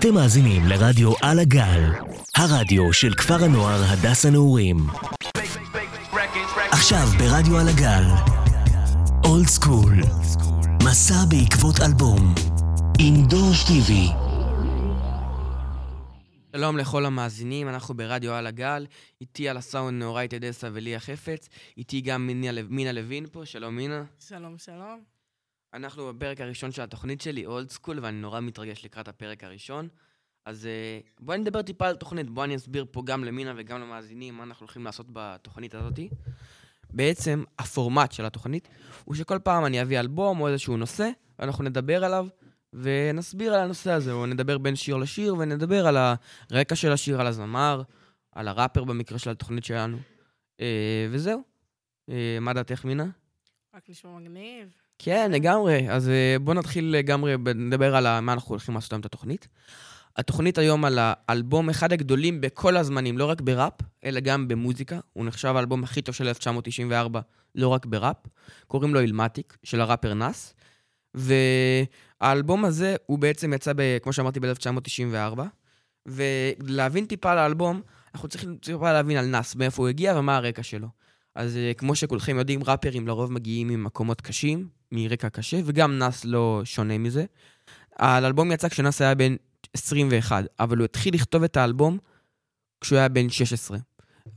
אתם מאזינים לרדיו על הגל, הרדיו של כפר הנוער הדס הנעורים. עכשיו ברדיו על הגל, אולד סקול, מסע בעקבות אלבום, עם דור שטיבי. שלום לכל המאזינים, אנחנו ברדיו על הגל, איתי על הסאונד נאורי תדסה וליה חפץ, איתי גם מינה, מינה לוין פה, שלום מינה. שלום, שלום. אנחנו בפרק הראשון של התוכנית שלי, אולד סקול, ואני נורא מתרגש לקראת הפרק הראשון. אז uh, בואי נדבר טיפה על תוכנית, בואי אני אסביר פה גם למינה וגם למאזינים מה אנחנו הולכים לעשות בתוכנית הזאת. בעצם, הפורמט של התוכנית הוא שכל פעם אני אביא אלבום או איזשהו נושא, ואנחנו נדבר עליו ונסביר על הנושא הזה, או נדבר בין שיר לשיר ונדבר על הרקע של השיר, על הזמר, על הראפר במקרה של התוכנית שלנו. Uh, וזהו. Uh, מה דעתך, מינה? רק נשמע מגניב. כן, לגמרי. אז uh, בואו נתחיל לגמרי, נדבר על מה אנחנו הולכים לעשות היום את התוכנית. התוכנית היום על האלבום אחד הגדולים בכל הזמנים, לא רק בראפ, אלא גם במוזיקה. הוא נחשב האלבום הכי טוב של 1994, לא רק בראפ. קוראים לו אילמטיק, של הראפר נאס. והאלבום הזה, הוא בעצם יצא, ב, כמו שאמרתי, ב-1994. ולהבין טיפה על האלבום, אנחנו צריכים טיפה להבין על נאס, מאיפה הוא הגיע ומה הרקע שלו. אז אה, כמו שכולכם יודעים, ראפרים לרוב מגיעים ממקומות קשים, מרקע קשה, וגם נאס לא שונה מזה. האלבום יצא כשנאס היה בן 21, אבל הוא התחיל לכתוב את האלבום כשהוא היה בן 16.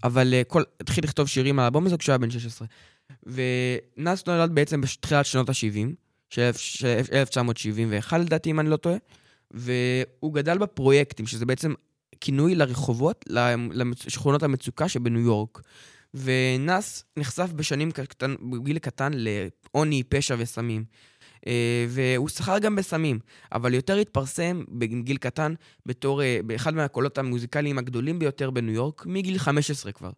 אבל uh, כל, התחיל לכתוב שירים על האלבום הזה כשהוא היה בן 16. ונאס נולד בעצם בתחילת שנות ה-70, של 1971 לדעתי, אם אני לא טועה, והוא גדל בפרויקטים, שזה בעצם כינוי לרחובות, לשכונות המצוקה שבניו יורק. ונאס נחשף בשנים קטן, בגיל קטן לעוני, פשע וסמים. אה, והוא שכר גם בסמים, אבל יותר התפרסם בגיל קטן בתור, אה, באחד מהקולות המוזיקליים הגדולים ביותר בניו יורק, מגיל 15 כבר.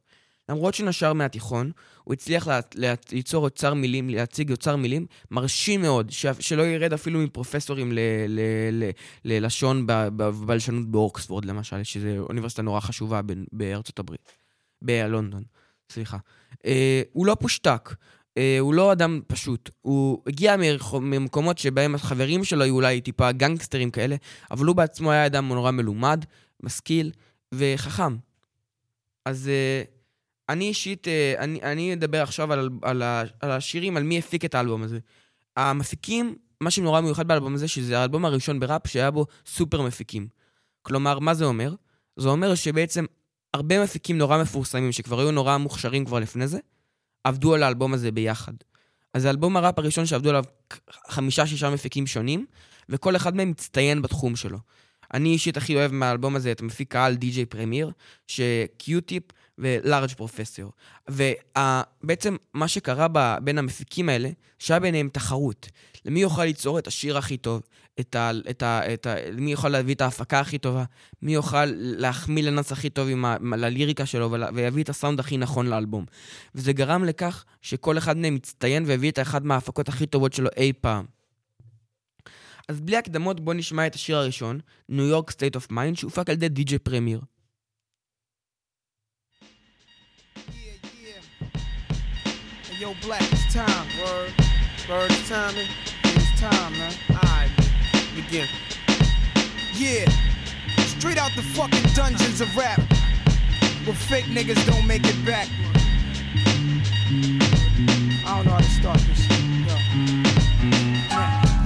למרות שנשר מהתיכון, הוא הצליח לה, לה, ליצור אוצר מילים, להציג אוצר מילים מרשים מאוד, ש, שלא ירד אפילו מפרופסורים ל, ל, ל, ללשון בבלשנות באוקספורד למשל, שזו אוניברסיטה נורא חשובה ב, בארצות הברית, בלונדון, סליחה. אה, הוא לא פושטק, אה, הוא לא אדם פשוט. הוא הגיע ממקומות שבהם החברים שלו היו אולי טיפה גנגסטרים כאלה, אבל הוא בעצמו היה אדם נורא מלומד, משכיל וחכם. אז אה, אני אישית, אה, אני, אני אדבר עכשיו על, על, על השירים, על מי הפיק את האלבום הזה. המפיקים, מה שנורא מיוחד באלבום הזה, שזה האלבום הראשון בראפ שהיה בו סופר מפיקים. כלומר, מה זה אומר? זה אומר שבעצם הרבה מפיקים נורא מפורסמים, שכבר היו נורא מוכשרים כבר לפני זה, עבדו על האלבום הזה ביחד. אז זה אלבום הראפ הראשון שעבדו עליו חמישה-שישה מפיקים שונים, וכל אחד מהם מצטיין בתחום שלו. אני אישית הכי אוהב מהאלבום הזה את המפיק העל די.ג'יי פרמיר, שקיוטיפ ולארג' פרופסור. ובעצם מה שקרה בין המפיקים האלה, שהיה ביניהם תחרות. למי יוכל ליצור את השיר הכי טוב, את ה, את ה, את ה, מי יוכל להביא את ההפקה הכי טובה, מי יוכל להחמיא לנץ הכי טוב עם ה, לליריקה שלו ויביא את הסאונד הכי נכון לאלבום. וזה גרם לכך שכל אחד מהם מצטיין והביא את אחד מההפקות הכי טובות שלו אי פעם. אז בלי הקדמות בואו נשמע את השיר הראשון, ניו יורק סטייט אוף מיינד, שהופק על ידי די.ג'יי פרמיר. Yo, Black, it's time. Word. Word, it's time. It's time, man. Begin. Yeah. Straight out the fucking dungeons of rap. Where fake niggas don't make it back. I don't know how to start this.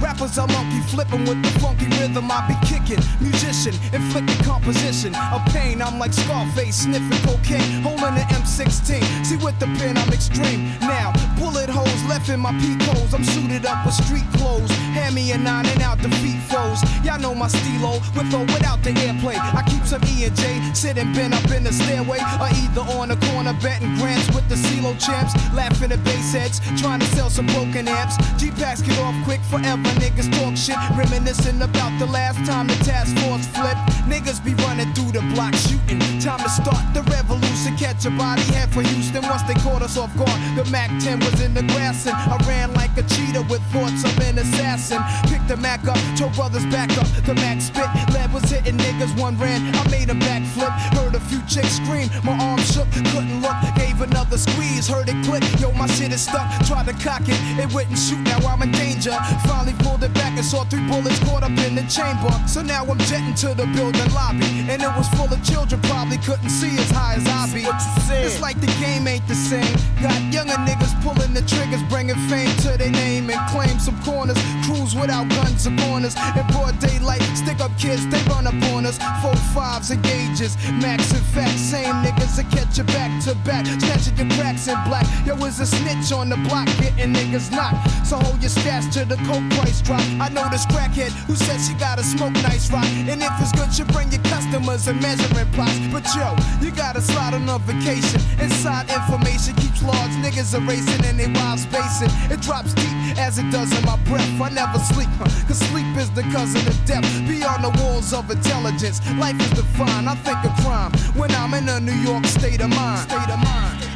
Rappers are monkey flipping with the funky rhythm I be kicking. Musician, inflicting composition of pain. I'm like Scarface sniffing cocaine, holding an M16. See with the pen I'm extreme. Now bullet holes left in my peak holes. I'm suited up with street clothes. Hand me a nine and out the feet froze. Y'all know my stilo with or without the airplay. I keep some E and J sitting bent up in the stairway or either on the corner betting grants with the CeeLo champs. Laughing at bass heads, trying to sell some broken amps. G packs get off quick forever niggas talk shit, reminiscing about the last time the task force flipped. Niggas be running through the block shooting. Time to start the revolution. Catch a body head for Houston once they caught us off guard. The Mac 10 was in the grass and I ran like a cheetah with thoughts of an assassin. Picked the Mac up, told brothers back up. The Mac spit, lead was hitting niggas, one ran, I made a backflip. Heard a few chicks scream, my arm shook, couldn't look. Gave another squeeze, heard it click. My shit is stuck, tried to cock it, it wouldn't shoot, now I'm in danger. Finally pulled it back and saw three bullets caught up in the chamber. So now I'm jetting to the building lobby, and it was full of children, probably couldn't see as high as I be. It's like the game ain't the same. Got younger niggas pulling the triggers, bringing fame to their name and claim some corners. Cruise without guns or corners. In broad daylight, stick up kids, they run up on us. Four fives and gauges, max and fact. Same niggas that catch you back to back, snatching your cracks in black. Yo, is a snitch on the block, getting niggas knocked. So hold your stats till the coke price drop. I know this crackhead who said she gotta smoke nice rock. And if it's good, you bring your customers and measuring plots. But yo, you gotta slide on a vacation. Inside information keeps large niggas erasing and they wives spacing. It drops deep as it does in my breath. I never sleep, huh? cause sleep is the cousin of death. Beyond the walls of intelligence, life is defined. I think of crime when I'm in a New York state of mind. State of mind.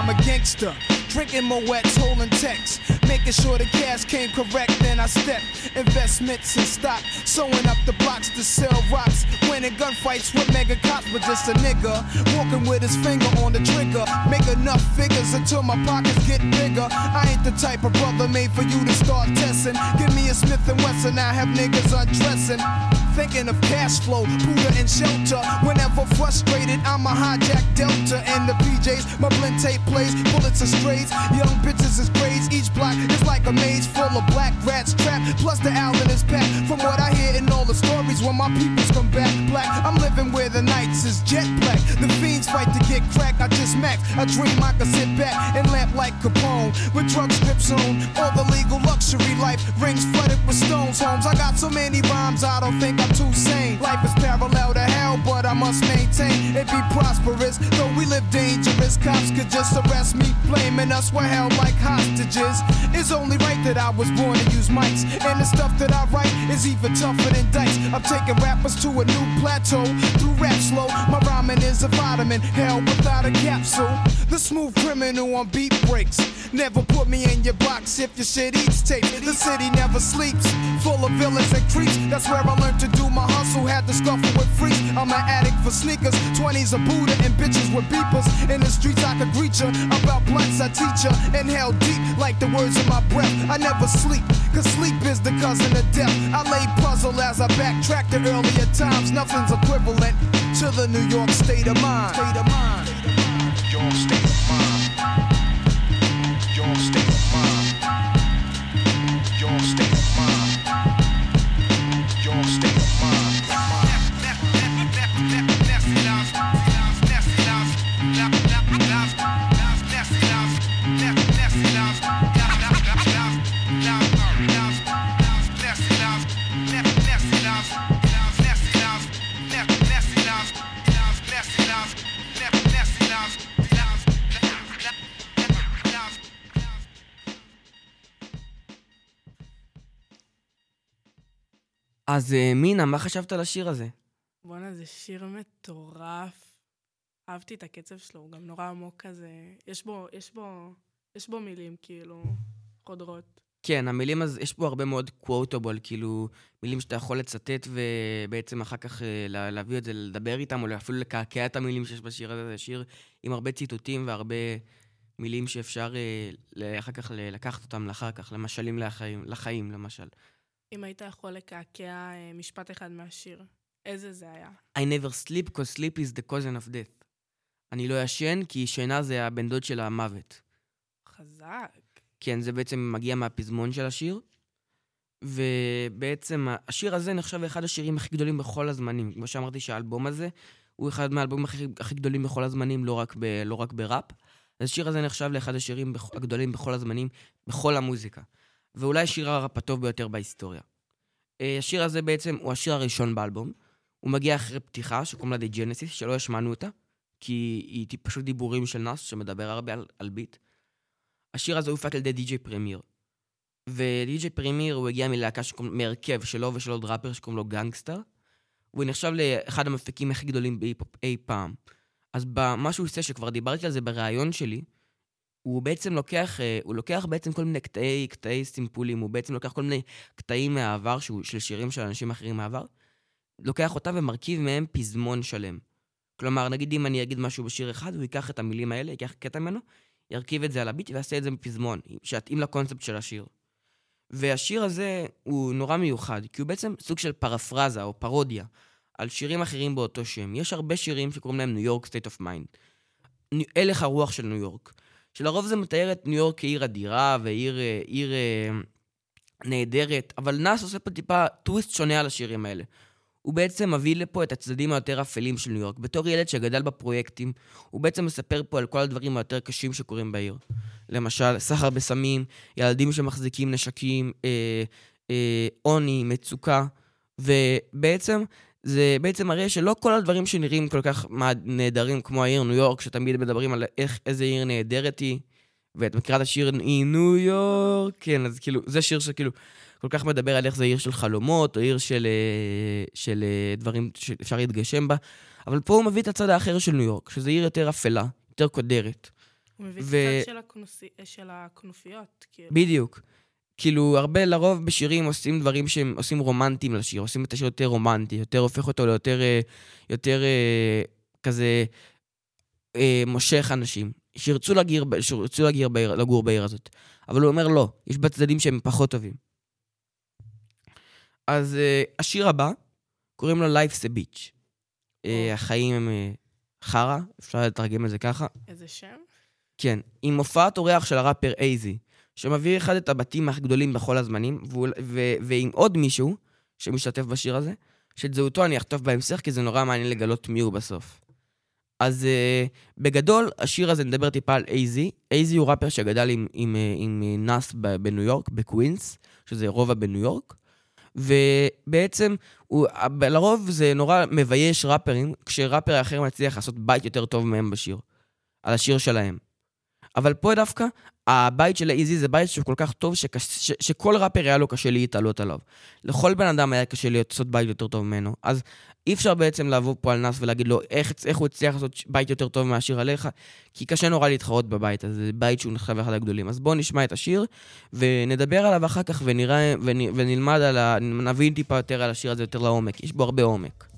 I'm a gangster. Drinking Moet's, holding texts. Making sure the cash came correct, then I step. Investments in stock. Sewing up the blocks to sell rocks. Winning gunfights with mega cops, but just a nigga. Walking with his finger on the trigger. Make enough figures until my pockets get bigger. I ain't the type of brother made for you to start testing. Give me a Smith and Wesson, I have niggas undressing. Thinking of cash flow, Buddha and shelter. Frustrated, I'm a hijack Delta and the PJs. My blend tape plays, bullets are strays. Young bitches is braids. Each block is like a maze full of black rats trapped. Plus the Allen is packed. From what I hear in all the stories, when my peoples come back black, I'm living where the nights is jet black. The fiends fight to get crack. I just max. I dream I can sit back and lamp like Capone with drug strips on. All the legal luxury life rings flooded with stones. Homes. I got so many rhymes, I don't think I'm too sane. Life is parallel to hell, but I must maintain it be prosperous. Though we live dangerous, cops could just arrest me, blaming us we're held like hostages. It's only right that I was born to use mics, and the stuff that I write is even tougher than dice. I'm taking rappers to a new plateau through rap slow. My rhyming is a vitamin, hell without a capsule. The smooth criminal on beat breaks. Never put me in your box if your shit eats tape. The city never sleeps, full of villains and creeps. That's where I learned to do my hustle. Had to scuffle with freaks. I'm an addict for sneakers, 20s a Buddha and bitches with beepers. In the streets I could greet ya. About blunts I teach ya. Inhale deep like the words in my breath. I never sleep, cause sleep is the cousin of death. I lay puzzle as I backtrack to earlier times. Nothing's equivalent to the New York state of mind. State of mind. State of mind. אז אה, מינה, מה חשבת על השיר הזה? בואנה, זה שיר מטורף. אהבתי את הקצב שלו, הוא גם נורא עמוק כזה. יש בו, יש בו, יש בו מילים, כאילו, חודרות. כן, המילים, אז יש פה הרבה מאוד quotable, כאילו, מילים שאתה יכול לצטט ובעצם אחר כך אה, לה- להביא את זה, לדבר איתם, או אפילו לקעקע את המילים שיש בשיר הזה. זה שיר עם הרבה ציטוטים והרבה מילים שאפשר אה, אחר כך לקחת אותם לאחר כך, למשלים לחיים, לחיים, למשל. אם היית יכול לקעקע אה, משפט אחד מהשיר, איזה זה היה? I never sleep, cause sleep is the cousin of death. אני לא ישן, כי שינה זה הבן דוד של המוות. חזק. כן, זה בעצם מגיע מהפזמון של השיר. ובעצם השיר הזה נחשב לאחד השירים הכי גדולים בכל הזמנים. כמו שאמרתי שהאלבום הזה הוא אחד מהאלבומים הכי, הכי גדולים בכל הזמנים, לא רק, ב, לא רק בראפ. אז השיר הזה נחשב לאחד השירים הגדולים בכל הזמנים, בכל המוזיקה. ואולי שיר הראפ הטוב ביותר בהיסטוריה. אה, השיר הזה בעצם הוא השיר הראשון באלבום. הוא מגיע אחרי פתיחה שקוראים לה The Genesis, שלא השמענו אותה, כי היא פשוט דיבורים של Nas שמדבר הרבה על, על ביט. השיר הזה הופק על ידי DJ Premier. ו DJ Premier הוא הגיע מלהקה שקוראים, מהרכב שלו ושל עוד ראפר שקוראים לו Gang Starr. והוא נחשב לאחד המפיקים הכי גדולים בהיפ-הופ אי פעם. אז ב- מה שהוא עושה, שכבר דיברתי על זה בריאיון שלי, הוא בעצם לוקח, אה, הוא לוקח בעצם כל מיני קטעי, קטעי סימפולים, הוא בעצם לוקח כל מיני קטעים מהעבר, שהוא, של שירים של אנשים אחרים מהעבר, לוקח אותם ומרכיב מהם פזמון שלם. כלומר, נגיד אם אני אגיד משהו בשיר אחד, הוא ייקח את המילים האלה, ייקח קטע ממנו, ירכיב את זה על הביט ויעשה את זה בפזמון, שיתאים לקונספט של השיר. והשיר הזה הוא נורא מיוחד, כי הוא בעצם סוג של פרפרזה או פרודיה על שירים אחרים באותו שם. יש הרבה שירים שקוראים להם New York State of Mind. הלך הרוח של ניו יורק. שלרוב זה מתאר את ניו יורק כעיר אדירה ועיר אה, עיר, אה, נהדרת, אבל נאס עושה פה טיפה טוויסט שונה על השירים האלה. הוא בעצם מביא לפה את הצדדים היותר אפלים של ניו יורק. בתור ילד שגדל בפרויקטים, הוא בעצם מספר פה על כל הדברים היותר קשים שקורים בעיר. למשל, סחר בסמים, ילדים שמחזיקים נשקים, אה, אה, מצוקה, ובעצם זה בעצם מראה שלא כל הדברים שנראים כל כך נהדרים כמו העיר ניו יורק, שתמיד מדברים על איך, איזה עיר נהדרת היא, ואת מכירה את השיר היא ניו יורק? כן, אז כאילו, זה שיר שכאילו כל כך מדבר על איך זה עיר של חלומות, או עיר של, אה, של אה, דברים שאפשר להתגשם בה, אבל פה הוא מביא את הצד האחר של ניו יורק, שזה עיר יותר אפלה, יותר קודרת. הוא מביא ו- את הצד של, הכנופי... של הכנופיות, כאילו. בדיוק. כאילו, הרבה, לרוב בשירים עושים דברים שהם עושים רומנטיים לשיר, עושים את השיר יותר רומנטי, יותר הופך אותו ליותר, אה, יותר אה, כזה אה, מושך אנשים, שירצו לגור, ב- שירצו לגור בעיר, לגור בעיר הזאת. אבל הוא אומר לא, יש בה צדדים שהם פחות טובים. אז השיר הבא, קוראים לו Life's a Beach. אה, החיים הם חרא, אפשר לתרגם את זה ככה. איזה שם? כן, עם הופעת אורח של הראפר אייזי, שמביא אחד את הבתים הגדולים בכל הזמנים, והוא, ו, ועם עוד מישהו שמשתתף בשיר הזה, שאת זהותו אני אכתוב בהמשך, כי זה נורא מעניין לגלות מי הוא בסוף. אז אה, בגדול, השיר הזה נדבר טיפה על AZ. AZ הוא ראפר שגדל עם, עם, אה, עם, עם נאס ב- בניו יורק, בקווינס, שזה רובע בניו יורק. ובעצם, הוא, לרוב זה נורא מבייש ראפרים, כשראפר אחר מצליח לעשות בית יותר טוב מהם בשיר. על השיר שלהם. אבל פה דווקא, הבית של ה AZ זה בית שהוא כל כך טוב, שקש, ש, שכל ראפר היה לו קשה להתעלות עליו. לכל בן אדם היה קשה לעשות בית יותר טוב ממנו. אז אי אפשר בעצם לבוא פה על נאס ולהגיד לו איך, איך הוא הצליח לעשות בית יותר טוב מהשיר עליך, כי קשה נורא להתחרות בבית הזה, זה בית שהוא נחשב אחד הגדולים. אז בואו נשמע את השיר, ונדבר עליו אחר כך ונראה, ונ, ונלמד על ה... נבין טיפה יותר על השיר הזה יותר לעומק. יש בו הרבה עומק.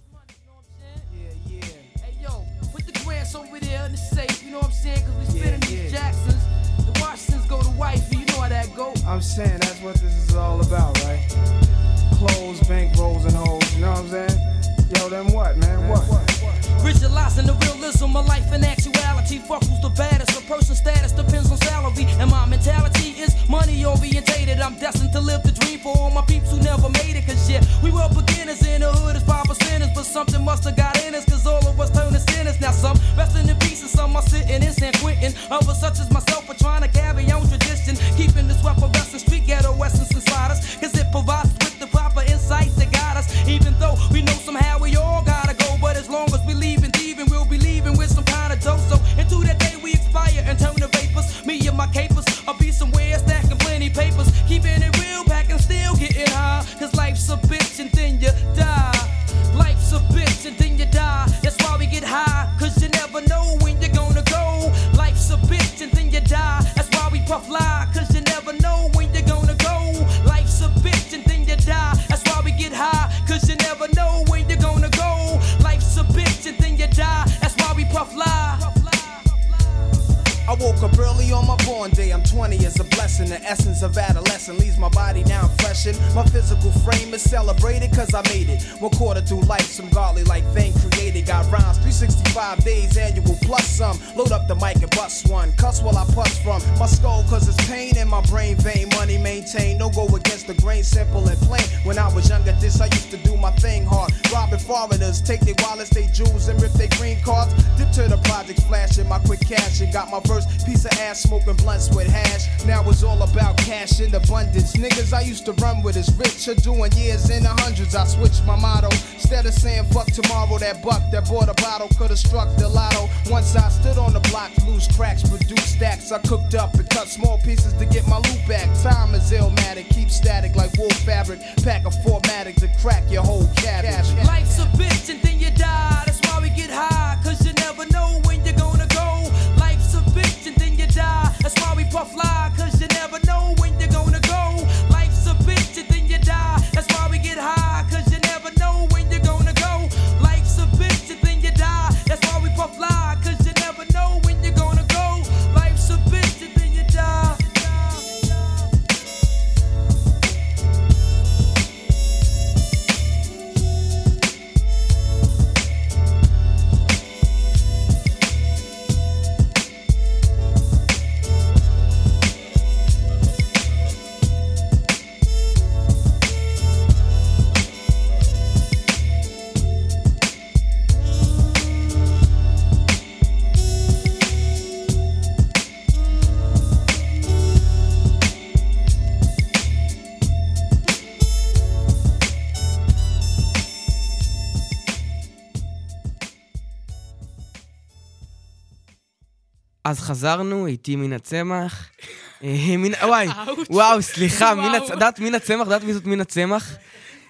I'm saying that's what this is all about, right? Clothes, bank rolls, and hoes. You know what I'm saying? Yo, then what, man? What? Visualizing the realism of life in actuality. Fuck who's the baddest. A person's status depends on salary. And my mentality is money orientated. I'm destined to live the dream for all my peeps who never made it. Cause yeah, we were beginners in the hood as five percenters. But something must have got in us. Cause all of us turned to sinners. Now some resting in peace and some are sitting in San Quentin. Others such as myself cracks, stacks. I cooked up and cut small pieces to get my loot back. Time is illmatic, keep static like wool fabric. Pack a formatic to crack your whole cabbage. Life's a bitch and then you die. That's why we get high. אז חזרנו, איתי מן הצמח. אה, מן- וואי. וואו, סליחה, מן הצ-. יודעת מן הצמח? יודעת מי זאת מן הצמח?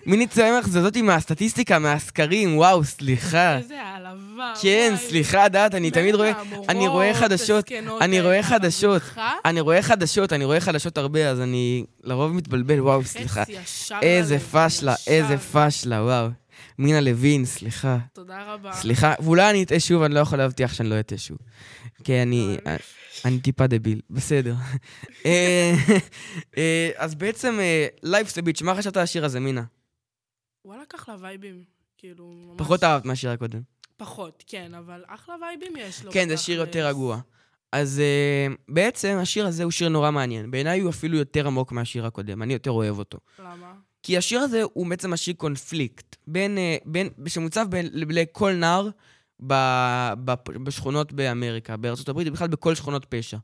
מיני צמח זה זאתי מהסטטיסטיקה, מהסקרים, וואו, סליחה. איזה העלבה. כן. סליחה, דעת, אני תמיד רואה, אני רואה חדשות, אני רואה חדשות, ממך, אני רואה חדשות, אני רואה חדשות הרבה, אז אני לרוב מתבלבל, וואו, סליחה. איזה פשלה. איזה פשלה, וואו. מינה לוין, סליחה. תודה רבה. סליחה, ואולי אני אטעה שוב, אני לא יכול להבטיח שאני לא אטעה שוב. כי אני... אני טיפה דביל, בסדר. אה, אה, אז בעצם, Life's a Bitch, מה חשבת על השיר הזה, מינה? וואלה, אחלה vibe ים. כאילו, ממש... פחות אהבת מהשיר הקודם. פחות, כן, אבל אחלה vibe ים יש לו. כן, זה. שיר יותר רגוע. אז אה, בעצם השיר הזה הוא שיר נורא מעניין. בעיניי הוא אפילו יותר עמוק מהשיר הקודם, אני יותר אוהב אותו. למה? כי השיר הזה הוא בעצם משאיר קונפליקט בין, אה, בין, שמוצב בין, לכל נער ב, ב, בשכונות באמריקה, בארצות הברית, ובכלל בכל שכונות פשע.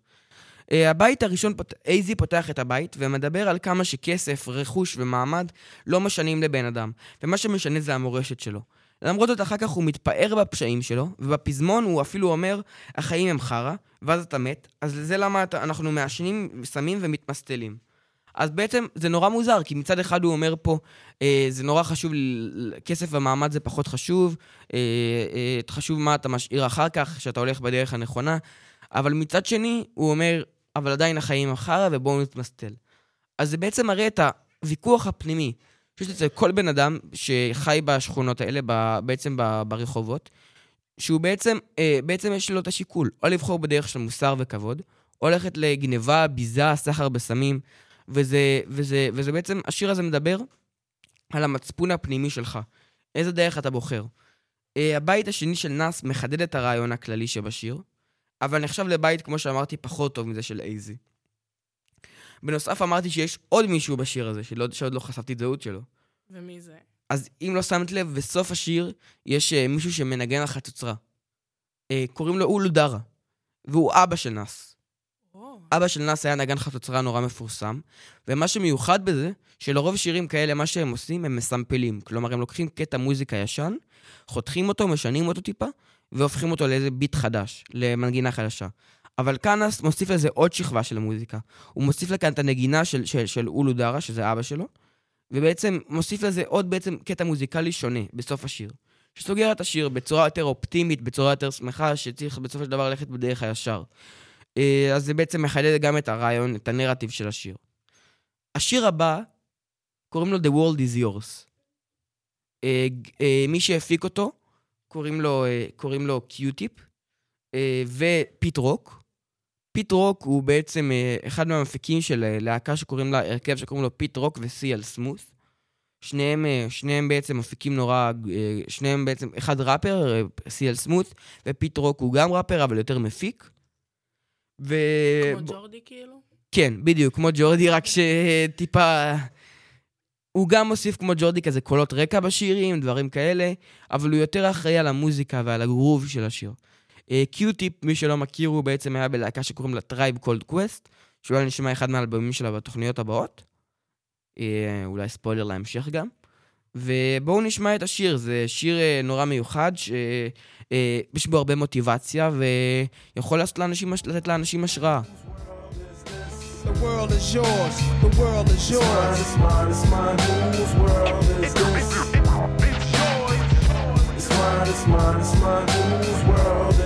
Uh, הבית הראשון. אייזי פותח את הבית ומדבר על כמה שכסף, רכוש ומעמד לא משנים לבן אדם, ומה שמשנה זה המורשת שלו. למרות זאת, אחר כך הוא מתפאר בפשעים שלו, ובפזמון הוא אפילו אומר, החיים הם חרא, ואז אתה מת, אז זה למה אתה, אנחנו מעשנים, סמים ומתמסטלים. אז בעצם זה נורא מוזר, כי מצד אחד הוא אומר פה, אה, זה נורא חשוב, כסף ומעמד זה פחות חשוב, אה, אה, חשוב מה אתה משאיר אחר כך, שאתה הולך בדרך הנכונה, אבל מצד שני, הוא אומר, אבל עדיין החיים הם חרא ובואו נתמסטל. אז זה בעצם מראה את הוויכוח הפנימי שיש אצל כל בן אדם שחי בשכונות האלה, ב, בעצם ב, ברחובות, שהוא בעצם, אה, בעצם יש לו את השיקול, או לבחור בדרך של מוסר וכבוד, או ללכת לגניבה, ביזה, סחר בסמים, וזה, וזה, וזה בעצם, השיר הזה מדבר על המצפון הפנימי שלך. איזה דרך אתה בוחר. Uh, הבית השני של נאס מחדד את הרעיון הכללי שבשיר, אבל נחשב לבית, כמו שאמרתי, פחות טוב מזה של אייזי. בנוסף אמרתי שיש עוד מישהו בשיר הזה, שלא, שעוד לא חשפתי את זהות שלו. ומי זה? אז אם לא שמת לב, בסוף השיר יש uh, מישהו שמנגן על חצוצרה. Uh, קוראים לו אולו דרה, והוא אבא של נאס. או, אבא של נאס היה נגן חצוצרה נורא מפורסם, ומה שמיוחד בזה, שלרוב שירים כאלה, מה שהם עושים, הם מסמפלים. כלומר, הם לוקחים קטע מוזיקה ישן, חותכים אותו, משנים אותו טיפה, והופכים אותו לאיזה ביט חדש, למנגינה חדשה. אבל כאן נאס מוסיף לזה עוד שכבה של המוזיקה. הוא מוסיף לכאן את הנגינה של, של, של אולו דרה, שזה אבא שלו, ובעצם מוסיף לזה עוד בעצם קטע מוזיקלי שונה בסוף השיר. שסוגר את השיר בצורה יותר אופטימית, בצורה יותר שמחה, שצריך בסופו של דבר ללכת בדרך הישר. אה, אז זה בעצם מחדד גם את הרעיון, את הנרטיב של השיר. השיר הבא, קוראים לו The World is Yours. אה, אה, מי שהפיק אותו, קוראים לו, קוראים לו Q-Tip, ו Pete Rock. Pete Rock הוא בעצם אחד מהמפיקים של להקה שקוראים לה, הרכב שקוראים לו Pete Rock ו CL Smooth. שניהם, שניהם בעצם מפיקים נורא, שניהם בעצם, אחד ראפר, CL Smooth, ו Pete Rock הוא גם ראפר, אבל יותר מפיק. ו... כמו ג'ורדי כאילו? כן, בדיוק, כמו ג'ורדי, רק שטיפה... הוא גם מוסיף כמו ג'ורדי כזה קולות רקע בשירים, דברים כאלה, אבל הוא יותר אחראי על המוזיקה ועל הגרוב של השיר. אה, Q-Tip, מי שלא מכיר, הוא בעצם היה בלהקה שקוראים לה Tribe Called Quest, שאולי נשמע אחד מהאלבומים שלה בתוכניות הבאות. אה, אולי ספוילר להמשך גם. ובואו נשמע את השיר, זה שיר אה, נורא מיוחד, שיש בו הרבה מוטיבציה, ויכול לעשות לאנשים, לתת לאנשים השראה. The world is yours. The world is yours. It's mine, it's mine, whose world is this? It's mine, it's mine, it's mine, whose world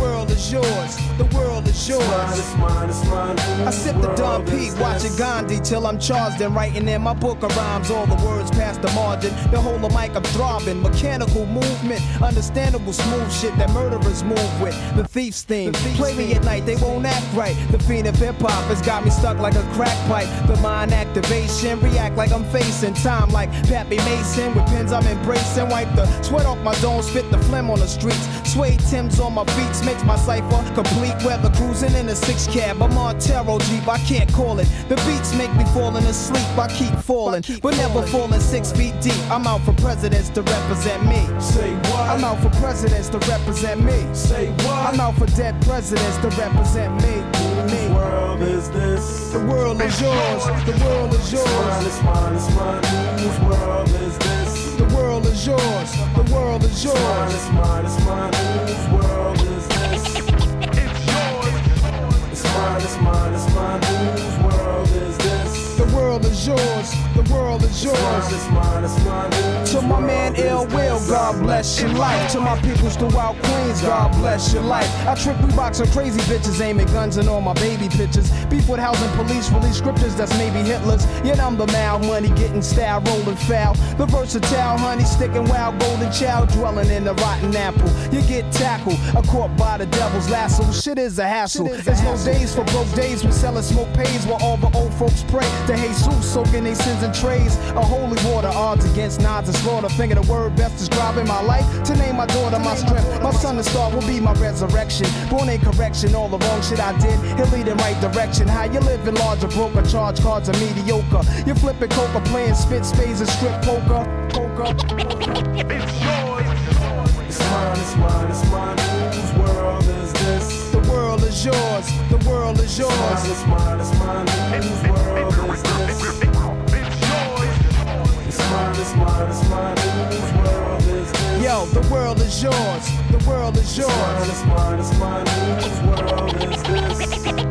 world is yours. The world is It's mine, yours. it's mine, it's mine, I sip the Don P, watching? Gandhi till I'm charged and writing in my book of rhymes. All the words past the margin. The whole of mic I'm throbbing. Mechanical movement, understandable smooth shit that murderers move with. The thief's theme. Play me at night, they won't act right. The fiend of hip hop has got me stuck like a crack pipe. The mind activation, react like I'm facing time like Pappy Mason. With pins I'm embracing. Wipe the sweat off my dome, spit the phlegm on the streets. Suede Tim's on my beats makes my cipher complete. Weather cruising in a six cab. I'm on Tarot Jeep, I can't call it. The beats make me falling asleep. I keep falling, but never falling six feet deep. I'm out for presidents to represent me. Say what? I'm out for presidents to represent me. Say what? I'm out for dead presidents to represent me. Whose world is this? The world is yours. The world is It's mine, yours. it's mine, it's mine, whose world is this? world is yours. The world is yours. It's mine, it's mine, it's mine. Whose world is this? It's yours. It's mine, it's mine, it's mine. Whose world is this? Is yours. It's mine, it's mine, it's To my man Ill Will, God bless your life. To my peoples throughout Queens, God bless your life. I trick we box on crazy bitches, aiming guns and all my baby pictures. Beef with housing police, release scriptures that's maybe Hitler's. Yet I'm the mal, money getting style, rolling foul. The versatile honey, sticking wild, golden child, dwelling in the rotten apple. You get tackled, a caught by the devil's lasso. Shit is a hassle. There's no days for broke days. We selling smoke pays while all the old folks pray to Jesus, soaking their sins in trays. A holy water, odds against nods and slaughter. Finger the word best describing my life. To name my daughter my strength. My son, the star, will be my resurrection. Born in correction, all the wrong shit I did. He'll lead in right direction. How you living large or broke or charge cards are mediocre. You're flipping coca, playing spit spades and strip poker. Poker. It's mine, it's mine, it's mine. Whose world is this? The world is yours. The world is yours. It's mine, it's mine, whose world Yo, the world is yours. The world is yours. Smartest, smartest world is this.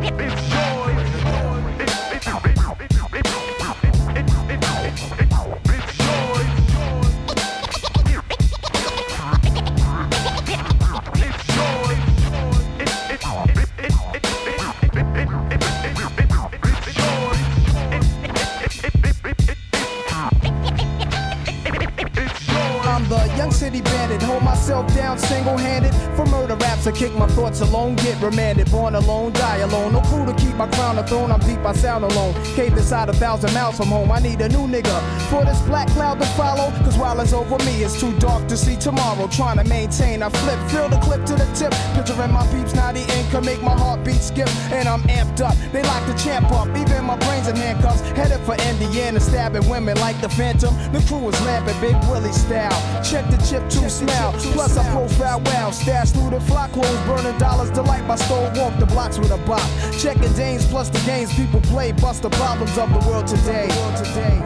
Down single-handed. For murder raps, I kick my thoughts alone, get remanded. Born alone, die alone. No crew to keep my crown a throne. I'm deep, I sound alone. Cave inside a thousand miles from home. I need a new nigga for this black cloud to follow. Cause while it's over me, it's too dark to see tomorrow. Trying to maintain, I flip, fill the clip to the tip. Picturing my peeps, now the ink can make my heartbeat skip. And I'm amped up. They lock the champ up, even my brains in handcuffs. Headed for Indiana, stabbing women like the Phantom. The crew is lamping Big Willie style. Check the chip to smell. Plus I profile well. Stash through the flock clothes, burning dollars. Delight my store. Walk the blocks with a bop. Checking dames plus the games people play. Bust the problems of the world today. today.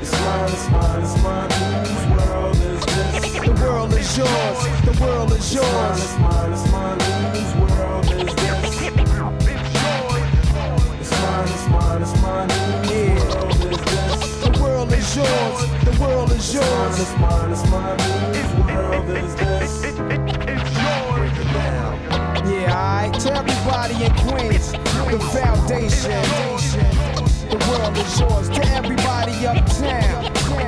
It's mine, it's mine, it's mine, whose world is this? The world is yours. The world is It's yours. mine, it's mine, whose world is this? It's mine, it's mine, it's mine, whose world world is yours. The world is yours. It's mine, it's mine, whose world is this? Yeah, alright. To everybody in Queens, the foundation. The world is yours. To everybody uptown,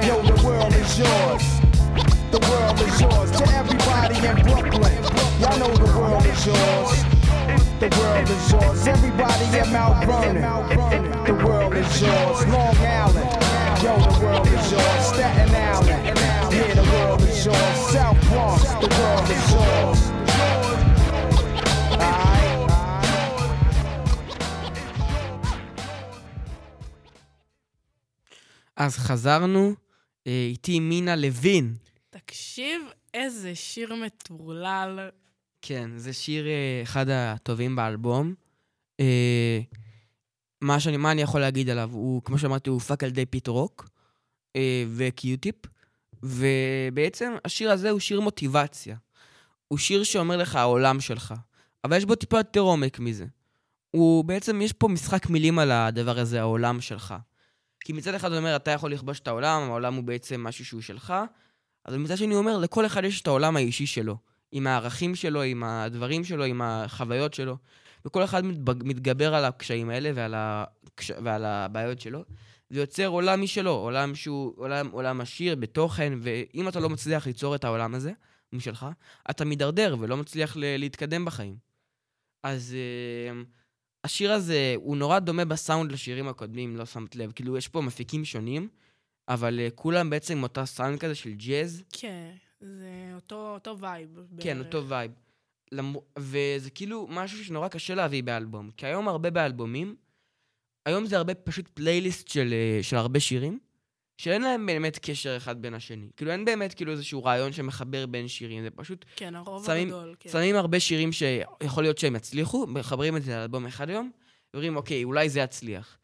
yo, the world is yours. The world is yours. To everybody in Brooklyn, y'all know the world is yours. The world is yours. Everybody in Mount Vernon, the world is yours. Long Island, yo, the world is yours. Staten Island, yeah, the world is yours. South Bronx, the world is yours. אז חזרנו, אה, איתי מינה לוין. תקשיב, איזה שיר מטורלל. כן, זה שיר אה, אחד הטובים באלבום. מה, שאני, מה אני יכול להגיד עליו? הוא, כמו שאמרתי, הוא הופק על ידי Pete Rock אה, ו Q-Tip, ובעצם השיר הזה הוא שיר מוטיבציה. הוא שיר שאומר לך העולם שלך, אבל יש בו טיפה יותר עומק מזה. הוא בעצם, יש פה משחק מילים על הדבר הזה, העולם שלך. כי מצד אחד הוא אומר, אתה יכול לכבוש את העולם, העולם הוא בעצם משהו שהוא שלך, אבל מצד שני הוא אומר, לכל אחד יש את העולם האישי שלו. עם הערכים שלו, עם הדברים שלו, עם החוויות שלו. וכל אחד מתגבר על הקשיים האלה ועל, הקש... ועל הבעיות שלו, ויוצר עולם משלו, עולם שהוא עולם, עולם עשיר בתוכן, ואם אתה לא מצליח ליצור את העולם הזה, משלך, אתה מידרדר ולא מצליח ל- להתקדם בחיים. אז uh, השיר הזה, הוא נורא דומה בסאונד לשירים הקודמים, לא שמת לב. כאילו, יש פה מפיקים שונים, אבל אה, כולם בעצם עם אותה סאונד כזה של ג'אז. כן, זה אותו, אותו vibe. כן, בערך. אותו vibe. למ... וזה כאילו משהו שנורא קשה להביא באלבום. כי היום הרבה באלבומים, היום זה הרבה פשוט פלייליסט של, אה, של הרבה שירים, שאין להם באמת קשר אחד בין השני. כאילו אין באמת כאילו איזשהו רעיון שמחבר בין שירים, זה פשוט כן, הרוב שמים- הגדול, כן. שמים הרבה שירים שיכול להיות שהם יצליחו, מחברים את זה לאלבום אחד היום, ואומרים, אוקיי, אולי זה יצליח.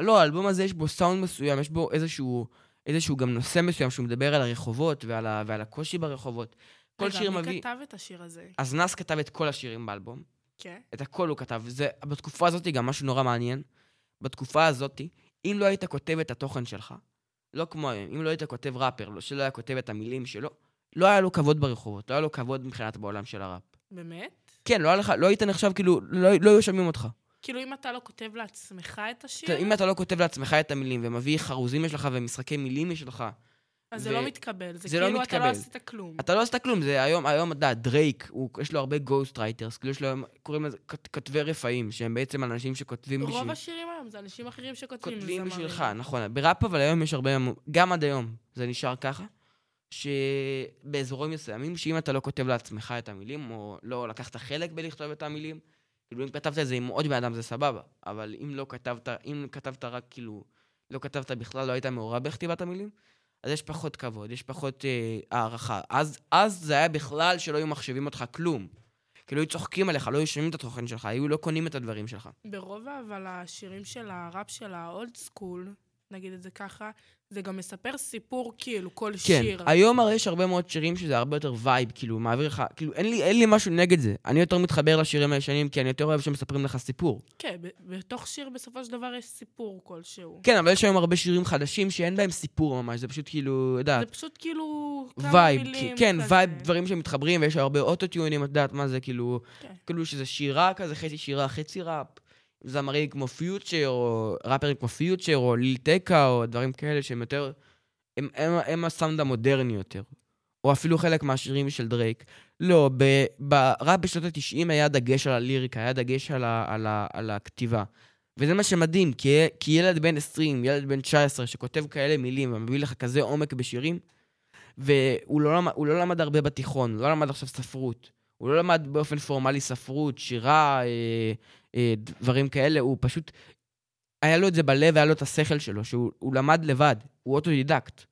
לא, האלבום הזה יש בו סאונד מסוים, יש בו איזשהו, איזשהו גם נושא מסוים שהוא מדבר על הרחובות ועל, ה, ועל הקושי ברחובות. כל רגע, שיר מי מביא... כתב את השיר הזה? אז נאס כתב את כל השירים באלבום, כן. את הכל הוא כתב. זה, בתקופה הזאת גם משהו נורא מעניין. בתקופה הזאת, אם לא היית כותב את התוכן שלך, לא כמו היום, אם לא היית כותב ראפר, לא- שלא היה כותב את המילים שלו, לא היה לו כבוד ברחובות, לא היה לו כבוד מבחינת בעולם של הראפ. באמת? כן, לא היה לך, לא היית נחשב, כאילו, לא, לא היו שומעים אותך. כאילו, אם אתה לא כותב לעצמך את השיר, אם אתה לא כותב לעצמך את המילים, ומביא חרוזים יש לך ומשחקי מילים יש לך, אז זה ו- לא מתקבל. זה זה לא כאילו אתה לא מתקבל. עשית כלום. אתה לא עשית כלום, זה היום, היום, אתה יודע, דרייק, הוא- יש לו הרבה ghost writers, כאילו יש לו, היום- קוראים לזה כת- כותבי רפאים, שהם בעצם אנשים שכותבים בשביל... רוב השירים היום זה אנשים אחרים שכותבים כותבים. בשבילך, נכון. בראפ אבל היום יש הרבה, גם עד היום זה נשאר ככה, שבאזורים מסוימים, שאם אתה לא כותב לעצמך את המילים, או לא לקחת חלק בלכתוב את המילים, כאילו אם כתבת את זה עם עוד בן אדם זה סבבה, אבל אם לא כתבת, אם כתבת רק כאילו, לא כתבת בכלל, לא היית מעורב בכתיבת המילים, אז יש פחות כבוד, יש פחות אה, הערכה. אז, אז זה היה בכלל שלא היו מחשבים אותך כלום. כאילו היו צוחקים עליך, לא היו שומעים את התוכן שלך, היו לא קונים את הדברים שלך. ברוב אבל השירים של הראפ של האולד סקול, נגיד את זה ככה, זה גם מספר סיפור כאילו, כל כן, שיר. היום הרי יש הרבה מאוד שירים שזה הרבה יותר vibe, כאילו, מעביר לך, כאילו, אין לי, אין לי משהו נגד זה. אני יותר מתחבר לשירים הישנים, כי אני יותר אוהב שמספרים לך סיפור. כן, בתוך שיר בסופו של דבר יש סיפור כלשהו. כן, אבל יש היום הרבה שירים חדשים שאין בהם סיפור ממש, זה פשוט כאילו, זה יודעת, פשוט כאילו כמה vibe, מילים כן, כזה. וייב, דברים שמתחברים, ויש הרבה אוטוטיונים, את יודעת מה זה, כאילו, כן. כאילו שזה שירה כזה, חצי שירה, חצי ראפ. זמרים כמו פיוטשר, או ראפרים כמו פיוטשר, או ליל טקה, או דברים כאלה שהם יותר... הם, הם, הם הסאונד המודרני יותר. או אפילו חלק מהשירים של דרייק. לא, ב- בראפ בשנות ה-90 היה דגש על הליריקה, היה דגש על, ה, על, ה, על הכתיבה. וזה מה שמדהים, כי, כי ילד בן 20, ילד בן 19, שכותב כאלה מילים ומביא לך כזה עומק בשירים, והוא לא, למד, לא למד הרבה בתיכון, לא למד עכשיו ספרות. הוא לא למד באופן פורמלי ספרות, שירה, אה, אה, דברים כאלה, הוא פשוט... היה לו את זה בלב, היה לו את השכל שלו, שהוא הוא למד לבד, הוא אוטודידקט.